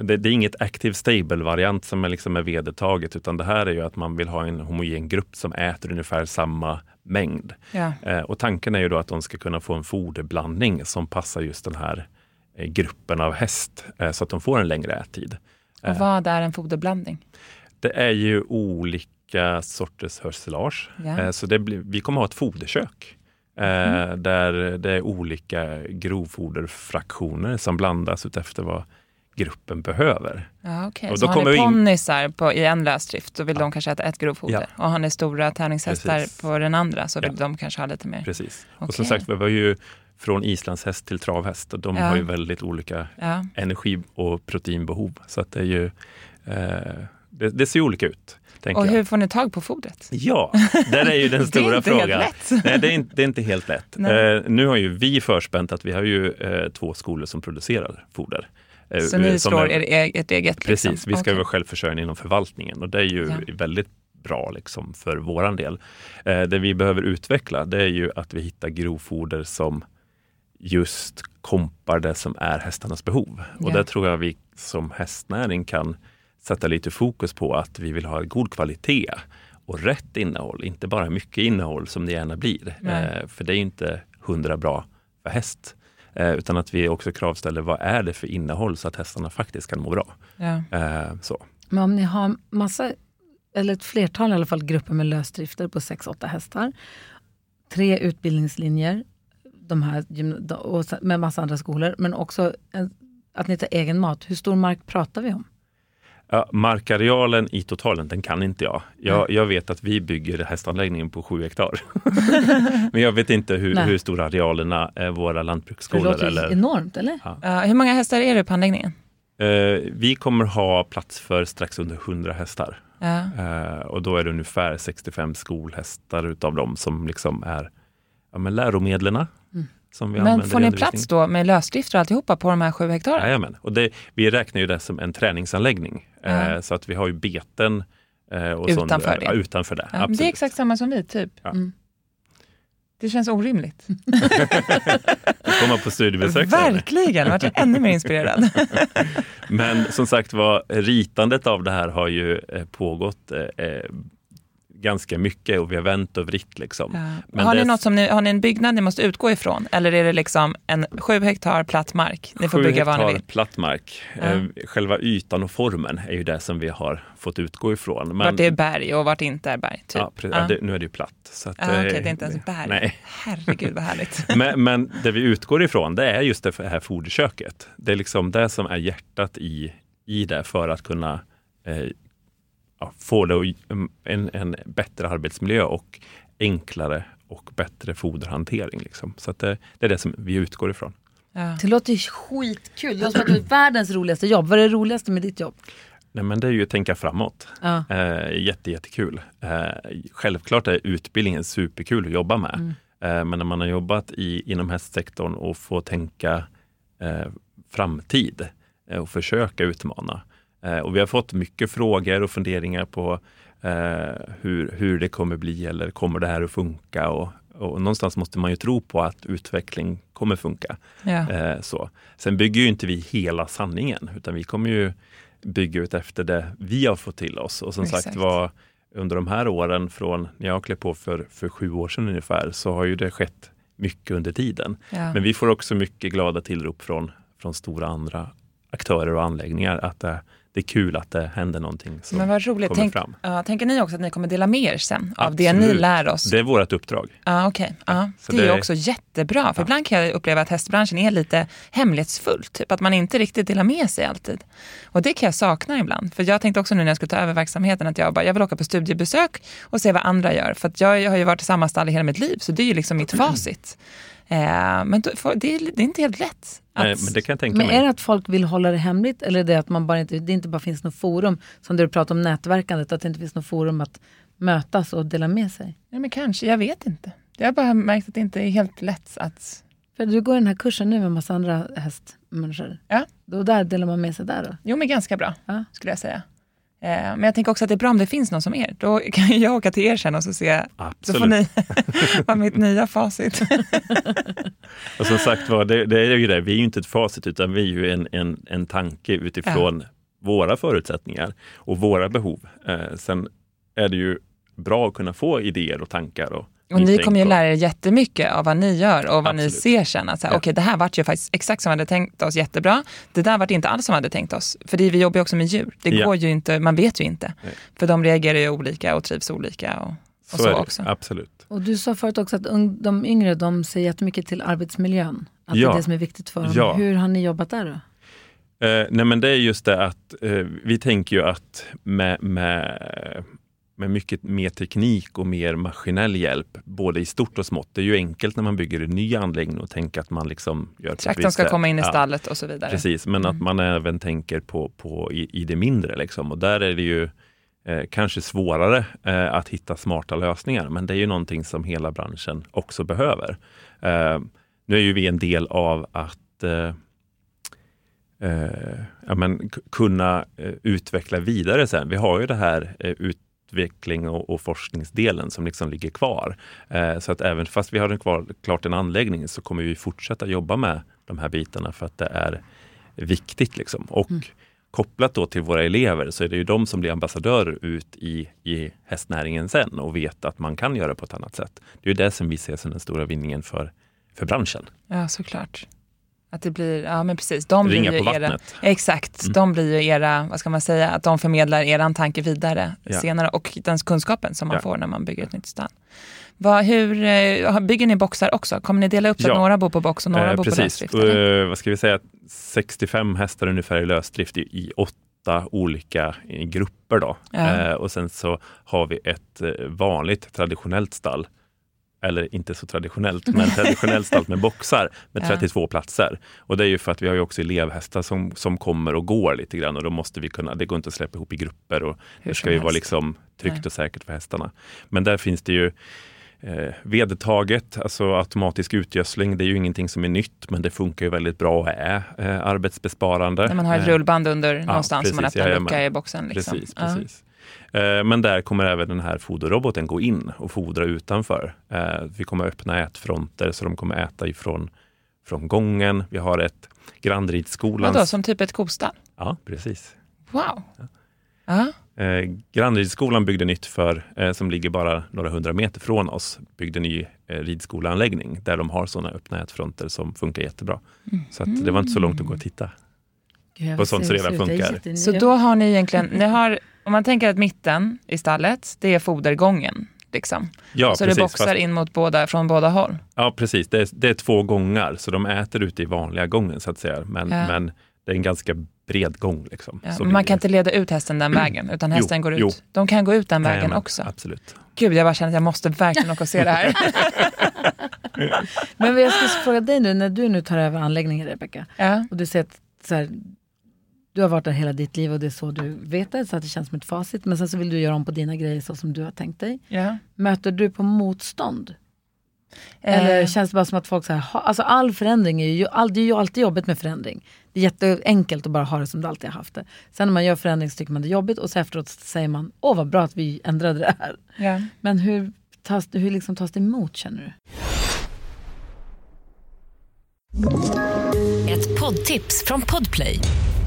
det, det är inget active stable-variant som är, liksom är vedertaget utan det här är ju att man vill ha en homogen grupp som äter ungefär samma mängd. Ja. Eh, och tanken är ju då att de ska kunna få en foderblandning som passar just den här eh, gruppen av häst eh, så att de får en längre ättid. Och vad är en foderblandning? Det är ju olika sorters hörselage. Ja. Eh, Så det blir, vi kommer ha ett foderkök. eh, Där det är olika grovfoderfraktioner som blandas utefter vad gruppen behöver. Ja, okay. Och Så då har kommer ni in- ponnysar på, i en lösdrift så vill de kanske äta ett grovfoder. Och har ni stora tävlingshästar Precis. på den andra så vill Ja. de kanske ha lite mer. Precis. Och Okej. som sagt, vi var ju från islandshäst till travhäst och de Ja. har ju väldigt olika Ja. energi och proteinbehov. Så att det är ju eh, det, det ser olika ut. Och jag. hur får ni tag på fodret? Ja, där är ju den Det är stora inte helt frågan. lätt. Nej, det är, inte, det är inte helt lätt. Eh, nu har ju vi förspänt att vi har ju eh, två skolor som producerar foder. Eh, Så ni som slår är- er, ert eget? Precis, liksom. vi ska Okej. vara självförsörjande inom förvaltningen och det är ju Ja. väldigt bra liksom för våran del. Eh, det vi behöver utveckla det är ju att vi hittar grovfoder som just kompar det som är hästarnas behov. Och Ja. där tror jag vi som hästnäring kan sätta lite fokus på att vi vill ha god kvalitet och rätt innehåll, inte bara mycket innehåll som det gärna blir. Eh, för det är inte hundra bra för häst. Eh, utan att vi också kravställer vad är det för innehåll så att hästarna faktiskt kan må bra. Ja. Eh, så. Men om ni har massa, eller ett flertal i alla fall, grupper med lösdrifter på 6-8 hästar, tre utbildningslinjer, de här, och med massa andra skolor, men också en, att ni tar egen mat. Hur stor mark pratar vi om? Ja, markarealen i totalen, den kan inte jag. Jag, jag vet att vi bygger hästanläggningen på sju hektar. Men jag vet inte hur, Nej. hur stora arealerna är våra För det lantbruksskolor. låter Eller, enormt, eller? Ja, hur många hästar är det på anläggningen? eh, vi kommer ha plats för strax under 100 hästar. Eh, och då är det ungefär 65 skolhästar utav dem som liksom är ja, men läromedlen. Som vi Mm. Men får ni plats då med lösdrifter och alltihopa på de här sju hektaren? Jajamän. Och det, vi räknar ju det som en träningsanläggning. Eh, så att vi har ju beten eh, och sånt- Utanför det. Ja, utanför det. Ja, det är exakt samma som vi, typ. Ja. Mm. Det känns orimligt. Komma på studiebesök. Verkligen, jag vart ännu mer inspirerad. Men som sagt var, ritandet av det här har ju eh, pågått ganska mycket och vi har vänt och vritt. Liksom. Ja. Men har, ni något som ni, har ni en byggnad ni måste utgå ifrån? Eller är det liksom en sju hektar platt mark? Ni får Sju bygga vad ni vill. platt mark. Ja. Eh, Själva ytan och formen är ju det som vi har fått utgå ifrån. Men, Vart det är berg och vart det inte är berg. Typ. ja, pre- Ja. ja, det, nu är det ju platt. Så att, Ja, Okej, eh, det är inte ens berg. Nej. Herregud vad härligt. men, men det vi utgår ifrån det är just det här foderköket. Det är liksom det som är hjärtat i, i det för att kunna eh, ja, få det att- en, en bättre arbetsmiljö och enklare och bättre foderhantering. Liksom. Så att det, det är det som vi utgår ifrån. Ja. Det låter ju skitkul. Det låter som att det är världens roligaste jobb. Vad är det roligaste med ditt jobb? Nej, men det är ju att tänka framåt. Ja. Eh, jätte, jättekul. Eh, självklart är utbildningen superkul att jobba med. Eh, men när man har jobbat i, inom hästsektorn och får tänka eh, framtid eh, och försöka utmana. Eh, och vi har fått mycket frågor och funderingar på eh, hur, hur det kommer bli eller kommer det här att funka? Och, och någonstans måste man ju tro på att utveckling kommer funka. Ja. Eh, så. Sen bygger ju inte vi hela sanningen, utan vi kommer ju bygga ut efter det vi har fått till oss. Och som Exakt. sagt var, under de här åren från när jag klev på för, för sju år sedan ungefär, så har ju det skett mycket under tiden. Ja. Men vi får också mycket glada tillrop från, från stora andra aktörer och anläggningar att det, det är kul att det händer någonting som Men vad roligt. kommer Tänk, fram. ja, tänker ni också att ni kommer dela med er sen av det ni lär oss? Det är vårt uppdrag. Ja, okej. Ja, så det är det- också jättebra. För ibland kan jag uppleva att hästbranschen är lite hemlighetsfull. Typ att man inte riktigt delar med sig alltid. Och det kan jag sakna ibland. För jag tänkte också nu när jag skulle ta över verksamheten att jag bara, jag vill åka på studiebesök och se vad andra gör. För jag, jag har ju varit i samma stall i hela mitt liv. Så det är ju liksom mitt facit. Eh, men det, är, det är inte helt lätt. Att, Nej, men det kan jag tänka Men mig. är det att folk vill hålla det hemligt eller är det att man bara inte, det inte bara finns något forum, som du pratar om nätverkandet, att det inte finns något forum att mötas och dela med sig? ja, men kanske, jag vet inte. Jag har bara märkt att det inte är helt lätt att... För du går den här kursen nu med massa andra hästmänniskor. Ja. Då där delar man med sig där då? Jo, men ganska bra Ja. skulle jag säga. Eh, men jag tänker också att det är bra om det finns någon som er. Då kan jag åka till er sen och så, se, så Absolut. får ni vara mitt nya facit. Och som sagt var, det, det är ju det, vi är ju inte ett facit utan vi är ju en, en, en tanke utifrån våra förutsättningar och våra behov. Eh, sen är det ju bra att kunna få idéer och tankar. Och, Och ni kommer ju lära er jättemycket av vad ni gör och vad ni Absolut. ser sen. Att så här, Ja. Okej, det här vart ju faktiskt exakt som vi hade tänkt oss jättebra. Det där vart inte alls som vi hade tänkt oss. För det, vi jobbar ju också med djur. Det Ja. går ju inte, man vet ju inte. Nej. För de reagerar ju olika och trivs olika. Och, och så, är det, också. Absolut. Och du sa förut också att de yngre de ser jättemycket till arbetsmiljön. Att det Ja. är det som är viktigt för dem. Ja. Hur har ni jobbat där då? Eh, nej men det är just det att eh, vi tänker ju att med, med, med mycket mer teknik och mer maskinell hjälp, både i stort och smått. Det är ju enkelt när man bygger en ny anläggning och tänker att man liksom gör Traktorn ska komma in i Ja. stallet och så vidare. Precis, men att man även tänker på, på i, i det mindre. Liksom. Och där är det ju eh, kanske svårare eh, att hitta smarta lösningar, men det är ju någonting som hela branschen också behöver. Eh, nu är ju vi en del av att eh, eh, ja, men, kunna eh, utveckla vidare sen. Vi har ju det här eh, utveckling och, och forskningsdelen som liksom ligger kvar. Eh, så att även fast vi har en kvar, klart en anläggning så kommer vi fortsätta jobba med de här bitarna för att det är viktigt. Liksom. Och kopplat då till våra elever så är det ju de som blir ambassadörer ut i, i hästnäringen sen och vet att man kan göra på ett annat sätt. Det är ju det som vi ser som den stora vinningen för, för branschen. Ja, såklart. Att det blir, ja men precis, de blir Ringa ju på era, vattnet. exakt, Mm. de blir ju era, vad ska man säga, att de förmedlar eran tanke vidare Ja. senare och den kunskapen som man Ja. får när man bygger ett nytt stall. Vad, hur, eh, bygger ni boxar också? Kommer ni dela upp så att Ja. några bor på box och några Eh, bor på precis. lösdrift? eller? Eh, vad ska vi säga? 65 hästar ungefär i lösdrift i, i åtta olika eh, grupper. Då. Ja. Eh, och sen så har vi ett vanligt traditionellt stall. Eller inte så traditionellt, men traditionellt stall med boxar med Ja. 32 platser. Och det är ju för att vi har ju också elevhästar som, som kommer och går lite grann och då måste vi kunna, det går inte att släppa ihop i grupper och Hur det ska ju vara helst. liksom tryggt Nej. och säkert för hästarna. Men där finns det ju eh, vedertaget, alltså automatisk utgödsling. Det är ju ingenting som är nytt, men det funkar ju väldigt bra och är eh, arbetsbesparande. När man har ett Eh, rullband under någonstans som man precis, öppnar en lucka i boxen. Liksom. Precis, Ja. precis. Eh, Men där kommer även den här foderroboten gå in och fodra utanför. Eh, Vi kommer öppna ätfronter så de kommer äta ifrån från gången. Vi har ett Grandridsskolans... Vadå, som typ ett kostall? Ja, precis. Wow. Ja. Eh, Grandridsskolan byggde nytt för, eh, som ligger bara några hundra meter från oss, byggde ny eh, ridskoleanläggning där de har sådana öppna ätfronter som funkar jättebra. Så att det var inte så långt att gå och titta. Jag Och sånt som redan funkar. Så då har ni egentligen, ni har, om man tänker att mitten i stallet, det är fodergången. Liksom. Ja, så precis, det boxar fast- in mot båda, från båda håll. Ja, precis. Det är, det är två gångar, så de äter ute i vanliga gången så att säga. Men, Ja. men det är en ganska bred gång. Liksom. Ja, man kan inte leda ut hästen den vägen, utan Jo, hästen går ut. jo. De kan gå ut den vägen Jajamän, också. Absolut. Gud, jag bara känner att jag måste verkligen åka och se det här. Men jag skulle fråga dig nu, när du nu tar över anläggningen Rebecka, ja. och du säger att så här, du har varit där hela ditt liv och det är så du vet det, så att det känns som ett facit. Men sen så vill du göra om på dina grejer så som du har tänkt dig. Ja. Möter du på motstånd? Eller Eh, känns det bara som att folk säger, alltså all förändring är ju, all, det är ju alltid jobbigt med förändring. Det är jätteenkelt att bara ha det som du alltid har haft det. Sen när man gör förändring så tycker man det är jobbigt och så efteråt säger man, åh vad bra att vi ändrade det här. ja. Men hur tas, hur liksom tas det emot känner du? Ett poddtips från Podplay.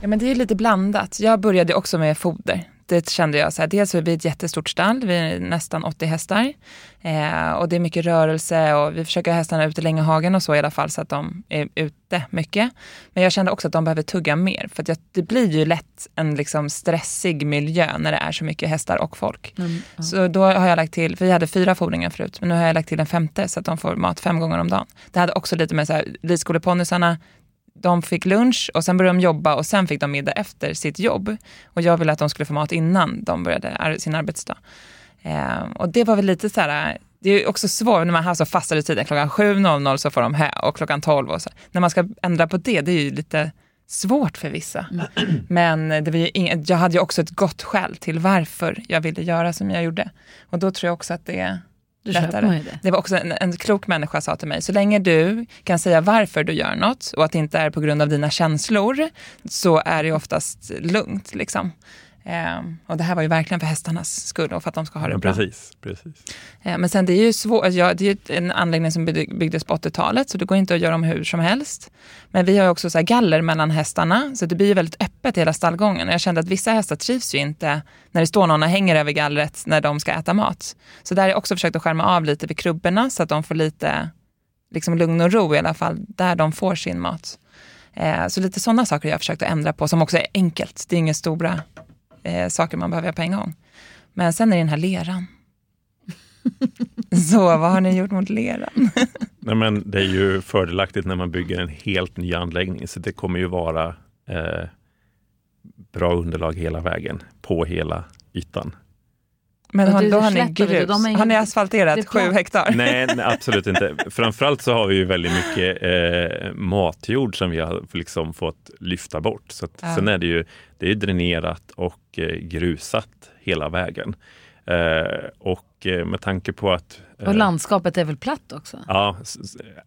Ja, men det är lite blandat. Jag började också med foder. Det kände jag, så här, dels är vi ett jättestort stall, vi är nästan 80 hästar. Eh, och det är mycket rörelse och vi försöker ha hästarna ute länge i hagen och så i alla fall så att de är ute mycket. Men jag kände också att de behöver tugga mer för att jag, det blir ju lätt en liksom stressig miljö när det är så mycket hästar och folk. Mm, ja. Så då har jag lagt till, för vi hade fyra fodringar förut, men nu har jag lagt till en femte så att de får mat fem gånger om dagen. Det hade också lite med så här, ridskoleponnysarna, de fick lunch och sen började de jobba och sen fick de middag efter sitt jobb. Och jag ville att de skulle få mat innan de började sin arbetsdag. Eh, och det var väl lite så här, det är också svårt när man har så fasta rutiner. Klockan 7.00 så får de hö och klockan 12 och så. När man ska ändra på det, det är ju lite svårt för vissa. Men det var inget, jag hade ju också ett gott skäl till varför jag ville göra som jag gjorde. Och då tror jag också att det lättare. det. Det var också en, en klok människa sa till mig, så länge du kan säga varför du gör något och att det inte är på grund av dina känslor, så är det oftast lugnt. Liksom. Ehm, och det här var ju verkligen för hästarnas skull och för att de ska ha det Ja, bra. precis, precis. Eh, Men sen det är ju svårt, ja, det är ju en anläggning som byggde- byggdes på 80-talet så det går inte att göra dem hur som helst. Men vi har också så galler mellan hästarna så det blir ju väldigt öppet hela stallgången. Och jag kände att vissa hästar trivs ju inte när det står någon och hänger över gallret när de ska äta mat. Så där har jag också försökt att skärma av lite vid krubborna så att de får lite liksom lugn och ro i alla fall där de får sin mat. Eh, Så lite sådana saker har jag försökt att ändra på som också är enkelt. Det är inga stora eh, saker man behöver göra på en gång. Men sen är det den här leran. Så vad har ni gjort mot leran? Nej, men det är ju fördelaktigt när man bygger en helt ny anläggning, så det kommer ju vara eh, bra underlag hela vägen på hela ytan. Men är då har ni slätt, vet du, grus. de är Har ni inte- asfalterat är sju hektar? Nej, nej, absolut inte. Framförallt så har vi ju väldigt mycket eh, matjord som vi har liksom fått lyfta bort. Så att, Ja. Sen är det ju det är dränerat och eh, grusat hela vägen. Eh, och eh, med tanke på att Och landskapet är väl platt också? Ja,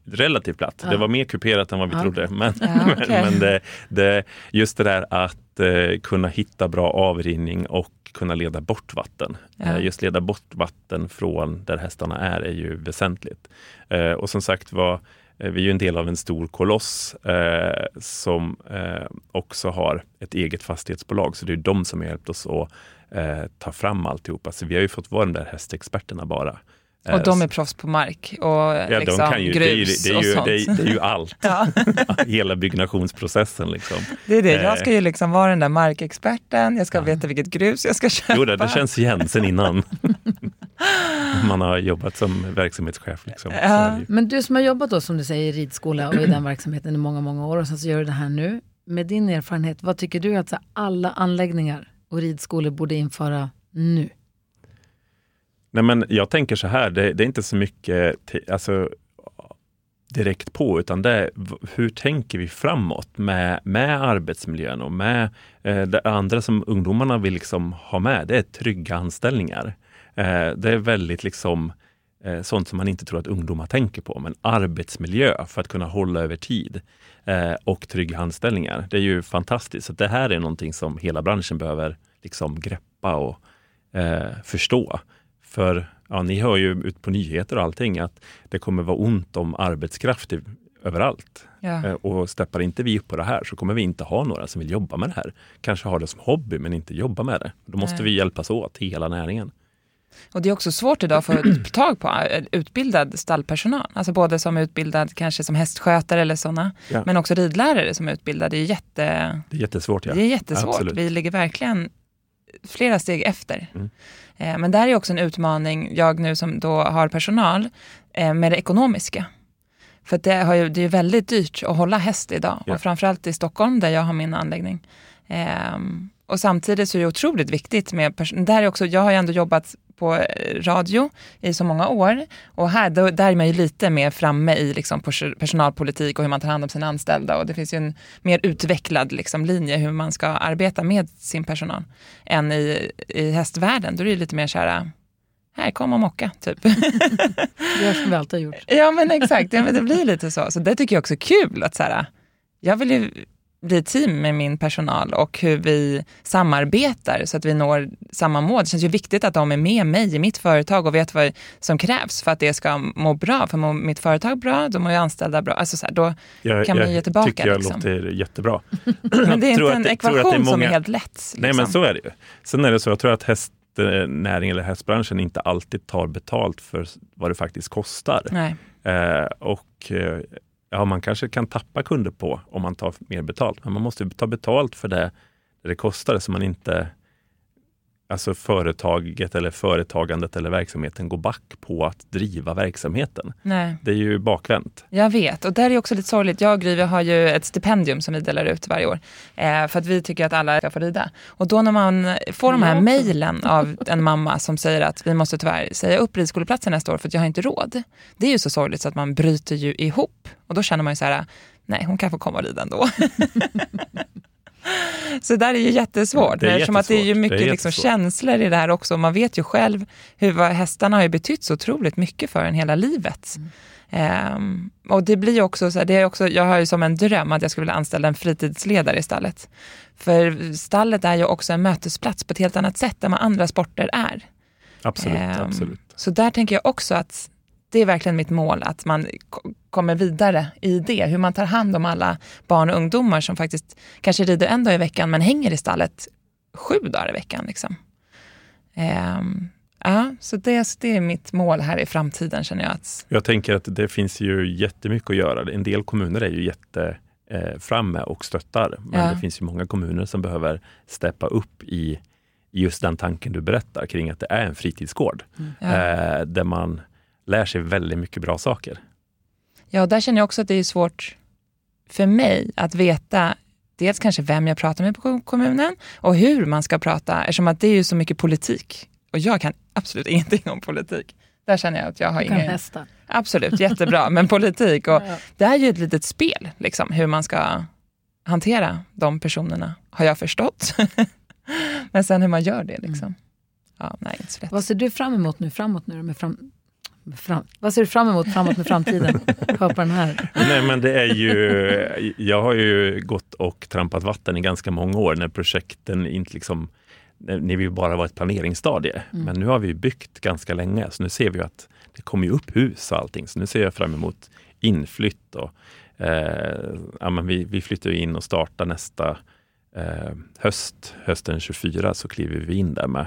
relativt platt. Ja. Det var mer kuperat än vad vi Ja. trodde. Men, Ja, men, okej. men det, det, just det där att eh, kunna hitta bra avrinning och kunna leda bort vatten. Eh, just leda bort vatten från där hästarna är är ju väsentligt. Eh, och som sagt var, eh, vi är ju en del av en stor koloss eh, som eh, också har ett eget fastighetsbolag. Så det är de som har hjälpt oss att eh, ta fram alltihopa. Så vi har ju fått vara de där hästexperterna bara. Eh, Och de så- är proffs på mark och Ja, liksom de kan ju, det är ju, grus det är och ju, sånt. det är, det är ju allt. Ja. Hela byggnationsprocessen. Liksom. Det är det, Eh. jag ska ju liksom vara den där markexperten, jag ska veta vilket grus jag ska köpa. Jo, det, det känns igen sen innan man har jobbat som verksamhetschef. Liksom. Det ju. Men du som har jobbat då som du säger i ridskola och i den verksamheten i många, många år och sen så gör du det här nu. Med din erfarenhet, vad tycker du att alla anläggningar och ridskolor borde införa nu? Nej, men jag tänker så här, det, det är inte så mycket till, alltså, direkt på, utan det är hur tänker vi framåt med, med arbetsmiljön och med eh, det andra som ungdomarna vill liksom ha med, det är trygga anställningar. Eh, det är väldigt liksom eh, sånt som man inte tror att ungdomar tänker på, men arbetsmiljö för att kunna hålla över tid eh, och trygga anställningar. Det är ju fantastiskt. Så det här är någonting som hela branschen behöver liksom greppa och eh, förstå. För ja, ni hör ju ut på nyheter och allting att det kommer vara ont om arbetskraft i, överallt. Ja. Eh, Och steppar inte vi upp på det här så kommer vi inte ha några som vill jobba med det här. Kanske ha det som hobby men inte jobba med det. Då måste Nej. vi hjälpas åt, hela näringen. Och det är också svårt idag att få tag på eh, utbildad stallpersonal. Alltså både som utbildad kanske som hästskötare eller sådana. Ja. Men också ridlärare som är utbildade. Det är, jätte, Det är jättesvårt. Ja. det är jättesvårt. Absolut. Vi ligger verkligen flera steg efter. Mm. Eh, Men där är också en utmaning, jag nu som då har personal, eh, med det ekonomiska. För det, har ju, det är väldigt dyrt att hålla häst idag. Ja. Och framförallt i Stockholm där jag har min anläggning. Ehm, och samtidigt så är det otroligt viktigt med person- där är också, Jag har ju ändå jobbat på radio i så många år. Och här, då, där är man ju lite mer framme i liksom pers- personalpolitik och hur man tar hand om sina anställda. Och det finns ju en mer utvecklad liksom, linje hur man ska arbeta med sin personal. Än i, i hästvärlden, då är det lite mer så här, här kom och mocka, typ. Gör som vi alltid har gjort. Ja men exakt, ja, men det blir lite så. Så det tycker jag också är kul. Att så här, jag vill ju bli team med min personal och hur vi samarbetar så att vi når samma mål. Det känns ju viktigt att de är med mig i mitt företag och vet vad som krävs för att det ska må bra. För mår mitt företag bra, då mår ju anställda bra. Alltså så här, då Jag, kan man jag ge tillbaka. tycker jag liksom. låter jättebra. Men det är inte en det- ekvation är som många- är helt lätt. Liksom. Nej men så är det ju. Sen är det så, jag tror att hästnäringen eller hästbranschen inte alltid tar betalt för vad det faktiskt kostar. Nej. Eh, och eh, ja, man kanske kan tappa kunder på om man tar mer betalt. Men man måste ta betalt för det det kostar så man inte Alltså företaget eller företagandet eller verksamheten går back på att driva verksamheten. Nej. Det är ju bakvänt. Jag vet, och där är också lite sorgligt. Jag och Gry vi har ju ett stipendium som vi delar ut varje år. Eh, för att vi tycker att alla ska få rida. Och då när man får de här mejlen av en mamma som säger att vi måste tyvärr säga upp ridskoleplatsen nästa år för att jag har inte råd. Det är ju så sorgligt så att man bryter ju ihop. Och då känner man ju så här, nej hon kan få komma och rida ändå. Så där är ju jättesvårt, Det är eftersom att det är ju mycket är liksom känslor i det här också. Man vet ju själv hur vad hästarna har ju betytt så otroligt mycket för en hela livet. Ehm, och det blir också så här, det är också, jag har ju som en dröm att jag skulle vilja anställa en fritidsledare i stallet. För stallet är ju också en mötesplats på ett helt annat sätt än vad andra sporter är. Absolut, Ehm, absolut. Så där tänker jag också att det är verkligen mitt mål, att man ko- kommer vidare i det. Hur man tar hand om alla barn och ungdomar som faktiskt kanske rider en dag i veckan men hänger i stallet sju dagar i veckan. Liksom. Ehm, ja, så det, så det är mitt mål här i framtiden känner jag. att Jag tänker att det finns ju jättemycket att göra. En del kommuner är ju jätte eh, framme och stöttar. Men Ja. det finns ju många kommuner som behöver steppa upp i just den tanken du berättar kring att det är en fritidsgård. Ja. Eh, där man lär sig väldigt mycket bra saker. Ja, där känner jag också att det är svårt för mig att veta dels kanske vem jag pratar med på kommunen och hur man ska prata, eftersom att det är ju så mycket politik. Och jag kan absolut ingenting om politik. Där känner jag att jag har Du kan ingen... Absolut, jättebra. Men politik, och det är ju ett litet spel, liksom, hur man ska hantera de personerna, har jag förstått. Men sen hur man gör det, liksom. Ja, nej, inte så lätt. Vad ser du fram emot nu framåt nu med fram, fram, Vad ser du fram emot framåt med framtiden? Hör på den här. Nej, men det är ju, jag har ju gått och trampat vatten i ganska många år när projekten inte liksom när vi bara var ett planeringsstadie. Mm. Men nu har vi byggt ganska länge, så nu ser vi att det kommer upp hus och allting. Så nu ser jag fram emot inflytt. Och, eh, ja, men vi, vi flyttar in och startar nästa eh, höst, hösten 24, så kliver vi in där med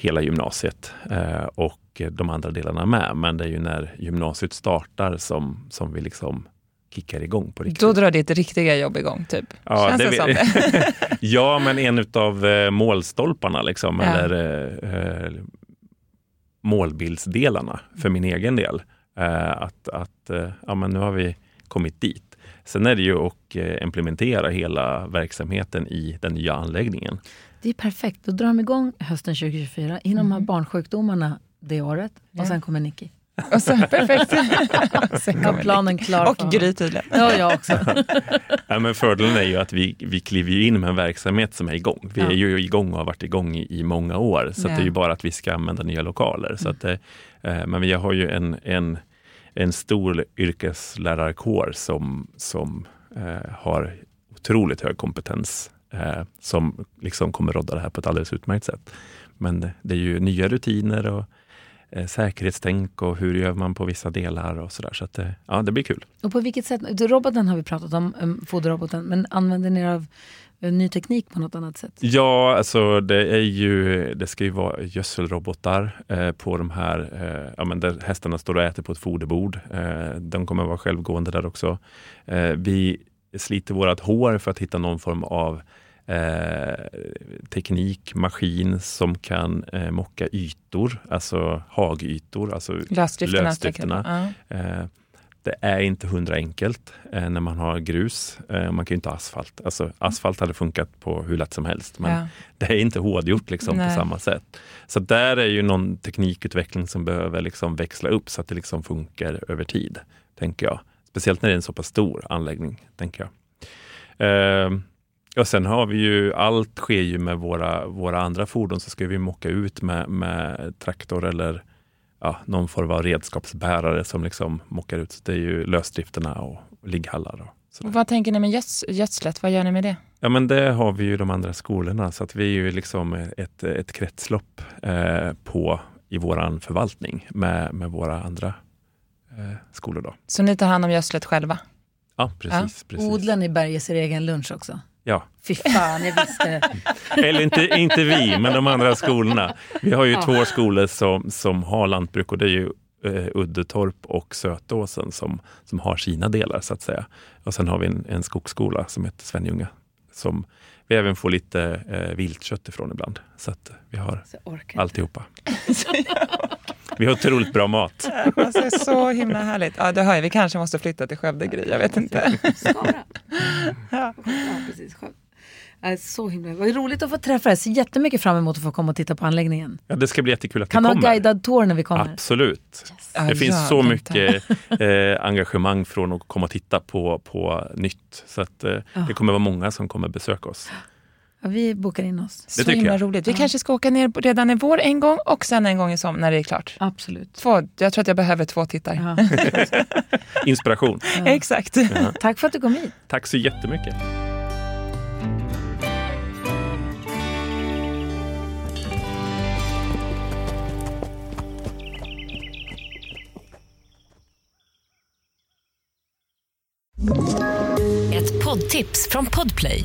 hela gymnasiet eh, och de andra delarna med. Men det är ju när gymnasiet startar som, som vi liksom kickar igång på riktigt. Då drar ditt riktiga jobb igång, typ. Ja, Känns det, det som det? ja, men en av eh, målstolparna, liksom, Ja. eller eh, eh, målbildsdelarna för min egen del. Eh, att att eh, ja, men nu har vi kommit dit. Sen är det ju att implementera hela verksamheten i den nya anläggningen. Det är perfekt. Då drar de igång hösten 2024 innan de har barnsjukdomarna det året. Ja. Och sen kommer Nicky. Och sen, perfekt. Sen Har kommer planen klar för Och Gry tydligen. Ja, jag också. Ja, men fördelen är ju att vi, vi kliver in med en verksamhet som är igång. Vi Ja. är ju igång och har varit igång i, i många år, så att Ja. det är ju bara att vi ska använda nya lokaler. Så att, det, eh, men vi har ju en, en, en stor yrkeslärarkår som, som eh, har otroligt hög kompetens eh, som liksom kommer rodda det här på ett alldeles utmärkt sätt. Men det, är ju nya rutiner och eh, säkerhetstänk och hur gör man på vissa delar och sådär. Så att, eh, ja, det blir kul. Och på vilket sätt, roboten har vi pratat om, um, foderroboten, men använder ni er av eh, ny teknik på något annat sätt? Ja, alltså det är ju, det ska ju vara gödselrobotar eh, på de här, eh, ja men där hästarna står och äter på ett foderbord. Eh, de kommer vara självgående där också. Eh, vi sliter vårat hår för att hitta någon form av eh, teknik, maskin som kan eh, mocka ytor, alltså hagytor, alltså Lösdrifterna. lösdrifterna. Eh, det är inte hundra enkelt eh, när man har grus. Eh, man kan ju inte ha asfalt. Alltså, asfalt hade funkat på hur lätt som helst, men Ja. det är inte hårdgjort liksom, på samma sätt. Så där är ju någon teknikutveckling som behöver liksom växla upp så att det liksom funkar över tid, tänker jag. Speciellt när det är en så pass stor anläggning, tänker jag. Eh, och sen har vi ju, allt sker ju med våra, våra andra fordon, så ska vi mocka ut med, med traktor eller ja, någon form av redskapsbärare som liksom mockar ut. Så det är ju lösdrifterna och ligghallar och Och vad tänker ni med göds gödslet? Vad gör ni med det? Ja, men det har vi ju de andra skolorna, så att vi är ju liksom ett, ett kretslopp eh, på i våran förvaltning med, med våra andra skolor. Då. Så ni tar hand om gödslet själva? Ja, precis. precis. Odlar ni Berges er egen lunch också? Ja. Fy fan, jag visste. Eller inte, inte vi, men de andra skolorna. Vi har ju Ja. två skolor som, som har lantbruk och det är ju eh, Uddetorp och Sötåsen som, som har sina delar så att säga. Och sen har vi en, en skogsskola som heter Svenljunga som vi även får lite eh, viltkött ifrån ibland. Så att vi har alltihopa. Vi har otroligt bra mat. Alltså, det är så himla härligt. Ja, det hör jag. Vi kanske måste flytta till Skövde, Gry. Jag vet inte. Skara. Ja, precis. Så himla Vad roligt att få träffa dig. Jag ser jättemycket fram emot att få komma och titta på anläggningen. Ja, det ska bli jättekul att Kan du du ha kommer. guidad tour när vi kommer? Absolut. Ja, Det finns ja, så mycket eh, engagemang från att komma och titta på, på nytt. Så att, eh, det kommer vara många som kommer besöka oss. Ja, vi bokar in oss. Så tycker himla jag. roligt. Vi kanske ska åka ner redan i vår en gång och sen en gång i sommar när det är klart. Absolut. Två, jag tror att jag behöver två tittar. Ja. Inspiration. Exakt. Tack för att du kom hit. Tack så jättemycket. Ett poddtips från Podplay.